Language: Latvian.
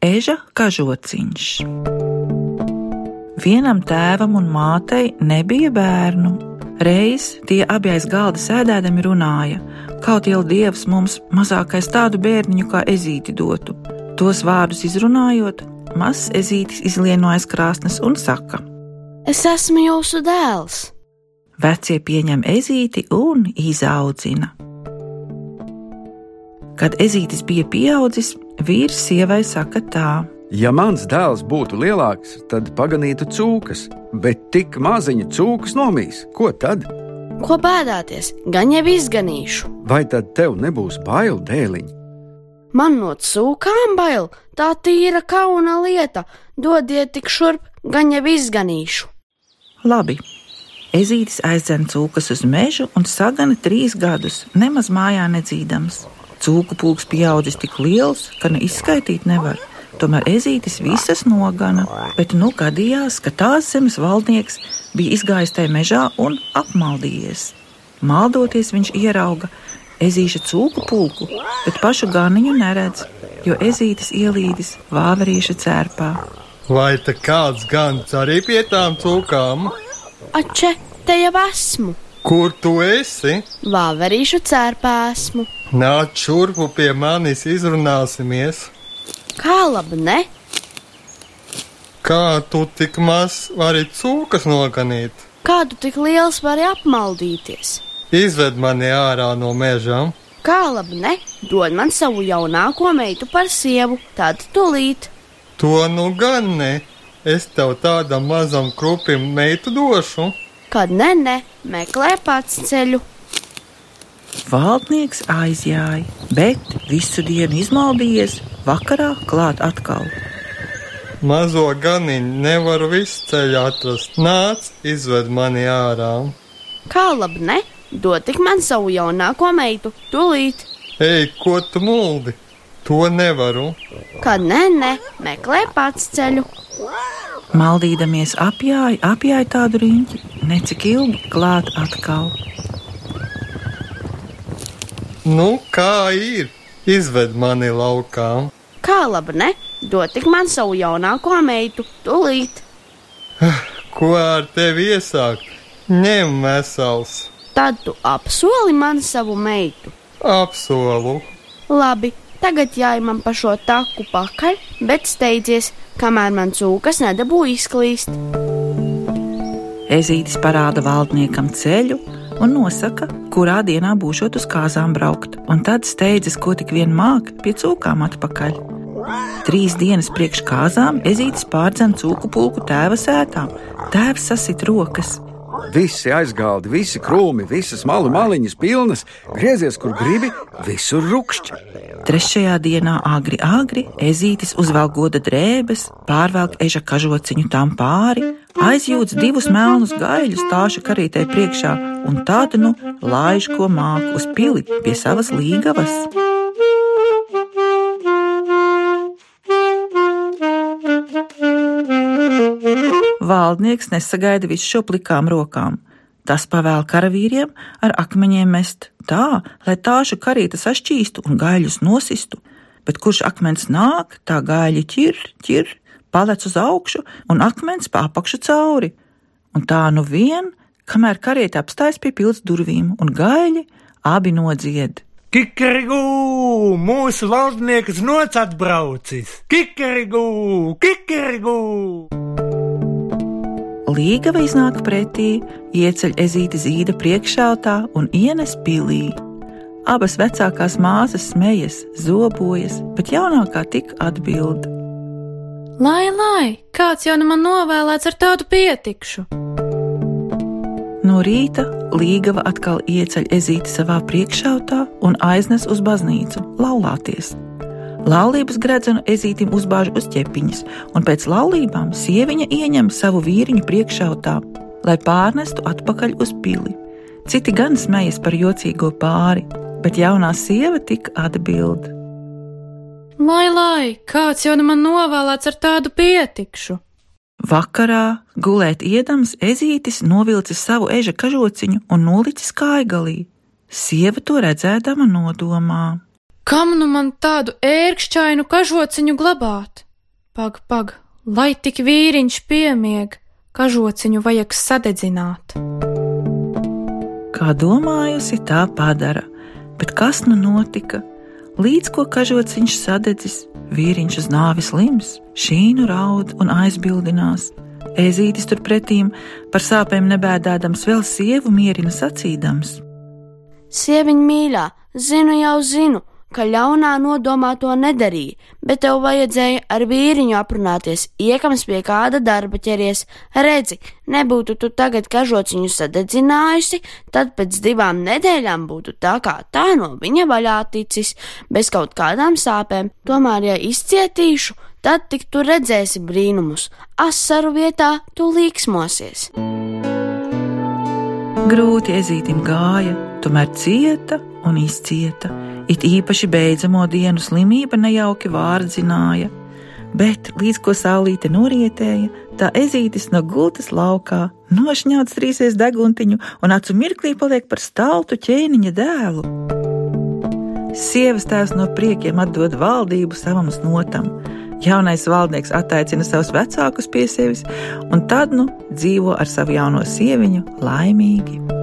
Eža kažociņš. Vienam tēvam un mātei nebija bērnu. Reiz tie abi aiz galda sēdēdami runāja, kaut jau dievs mums mazākais tādu bērniņu kā ezīti dotu. Tos vārdus izrunājot, mazs ezītis izlieno aiz krāsnes un saka: Es esmu jūsu dēls! Vecie pieņem ezīti un izaudzina. Kad ezītis bija pieaudzis, vīrs sievai saka tā: Ja mans dēls būtu lielāks, tad paganītu cūkas, bet tik maziņu cūkas nomīs, ko tad? Ko bēdāties, gan jau izganīšu. Vai tad tev nebūs bail dēliņi? Man no cūkām bail, tā tīra kauna lieta. Dodiet tik šurp, gan jau izganīšu. Labi. Ezītis aizdzen cūkas uz mežu un sagana trīs gadus, nemaz mājā nedzīdams. Cūku pulks pieaudzis tik liels, ka ne izskaitīt nevar. Tomēr ezītis visas nogana, bet nu gadījās, ka tās zemes valdnieks bija izgājis tajā mežā un apmaldījies. Maldoties viņš ierauga ezīša cūku pulku, bet pašu ganiņu neredz, jo ezītis ielīdis vāverīša cērpā. Vai te kāds gans arī pie tām cūkām? Ače, te jau esmu! Kur tu esi? Vāverīšu cērpā esmu! Nāc šurpu pie manis, izrunāsimies! Kā labi, ne? Kā tu tik maz vari cūkas noganīt? Kādu tik liels vari apmaldīties? Izved mani ārā no meža! Kā labi, ne? Dod man savu jaunāko meitu par sievu, tad tūlīt. To nu gan ne! Es tev tādam mazam krupim meitu došu! Kad ne, ne, meklē pats ceļu. Valdnieks aizjāja, bet visu dienu izmaldījies, vakarā klāt atkal. Mazo ganiņu nevaru visu ceļu atrast. Nāc, izved mani ārā! Kā labi, ne? Dod tik man savu jaunāko meitu, tūlīt. Ej, ko tu muldi? To nevaru! Kad ne, ne, meklē pats ceļu. Maldīdamies apjāja, apjāja tādu riņķi, necik ilgi klāt atkal. Nu, kā ir? Izved mani laukā! Kā labi, ne? Dod tik man savu jaunāko meitu, tūlīt. Ko ar tevi iesākt? Ņem vesels! Tad tu apsoli man savu meitu. Apsolu! Labi, tagad jāj man pa šo taku pakaļ, bet steidzies, kamēr man cūkas nedabū izklīst. Ezītis parāda valdniekam ceļu un nosaka, kurā dienā būšot uz kāzām braukt, un tad steidzas, ko tik vien māk, pie cūkām atpakaļ. Trīs dienas priekš kāzām ezītis pārdzen cūku pulku tēva sētā. Tēvs sasit rokas. Visi aizgaldi, visi krūmi, visas malu maliņas pilnas, griezies, kur gribi, visur rupšķi. Trešajā dienā agri, agri ezītis uzvelk goda drēbes, pārvelk eža kažociņu tām pāri, aizjūdz divus melnus gaļus tāša karītē priekšā un tādu nu laiž, ko māku uz pili pie savas līgavas. Valdnieks nesagaida visu šo plikām rokām. Tas pavēl karavīriem ar akmeņiem mest tā, lai tāšu karīte sašķīstu un gaļus nosistu, bet kurš akmens nāk, tā gaļi ķir, ķir, palec uz augšu un akmens pa apakšu cauri. Un tā nu vien, kamēr kariete apstājas pie pils durvīm un gaļi abi nodzied. Kikerigū, mūsu valdnieks noc atbraucis! Kikerigū, kikerigū! Līgava iznāk pretī, ieceļ ezīti zīda priekšātā un ienes pilī. Abas vecākās māsas smejas, zobojas, bet jaunākā tik atbild. Lai, lai, kāds jau nu man novēlēts ar tādu pietikšu. No rīta Līgava atkal ieceļ ezīti savā priekšātā un aiznes uz baznīcu laulāties. Laulības gredzenu ezītim uzbāž uz ķepiņas, un pēc laulībām sieviņa ieņem savu vīriņu priekšautā, lai pārnestu atpakaļ uz pili. Citi gan smejas par jocīgo pāri, bet jaunā sieva tik atbild. Lai, lai, kāds jau nu man novēlēts ar tādu pietikšu. Vakarā, gulēt iedams, ezītis novilcis savu eža kažociņu un nolicis kājgalī. Sieva to redzēdama nodomā. Kam nu man tādu ērkšķainu kažociņu glabāt? Pag, pag, lai tik vīriņš piemieg, kažociņu vajag sadedzināt. Kā domājusi, tā padara, bet kas nu notika? Līdz ko kažociņš sadedzis, vīriņš uz nāvis lims, šīnu raud un aizbildinās. Ezītis turpretīm par sāpēm nebēdādams vēl sievu mierina sacīdams. Sieviņ mīļā, zinu jau zinu, ka ļaunā nodomā to nedarīja, bet tev vajadzēja ar vīriņu aprunāties, iekams pie kāda darba ķeries. Redzi, nebūtu tu tagad kažociņu sadedzinājusi, tad pēc divām nedēļām būtu tā kā tā no viņa vaļā ticis, bez kaut kādām sāpēm. Tomēr, ja izcietīšu, tad tik tu redzēsi brīnumus, asaru vietā tu līksmosies. Grūti ezītim gāja, tomēr cieta un izcieta. It īpaši beidzamo dienu slimība nejauki vārdzināja, bet līdz ko saulīte norietēja, tā ezītis no gultas laukā nošņauts trīsies deguntiņu un acu mirklī paliek par staltu ķēniņa dēlu. Sievas tēvs no priekiem atdod valdību savam snotam. Jaunais valdnieks attaicina savus vecākus pie sevis, un tad nu dzīvo ar savu jauno sieviņu laimīgi.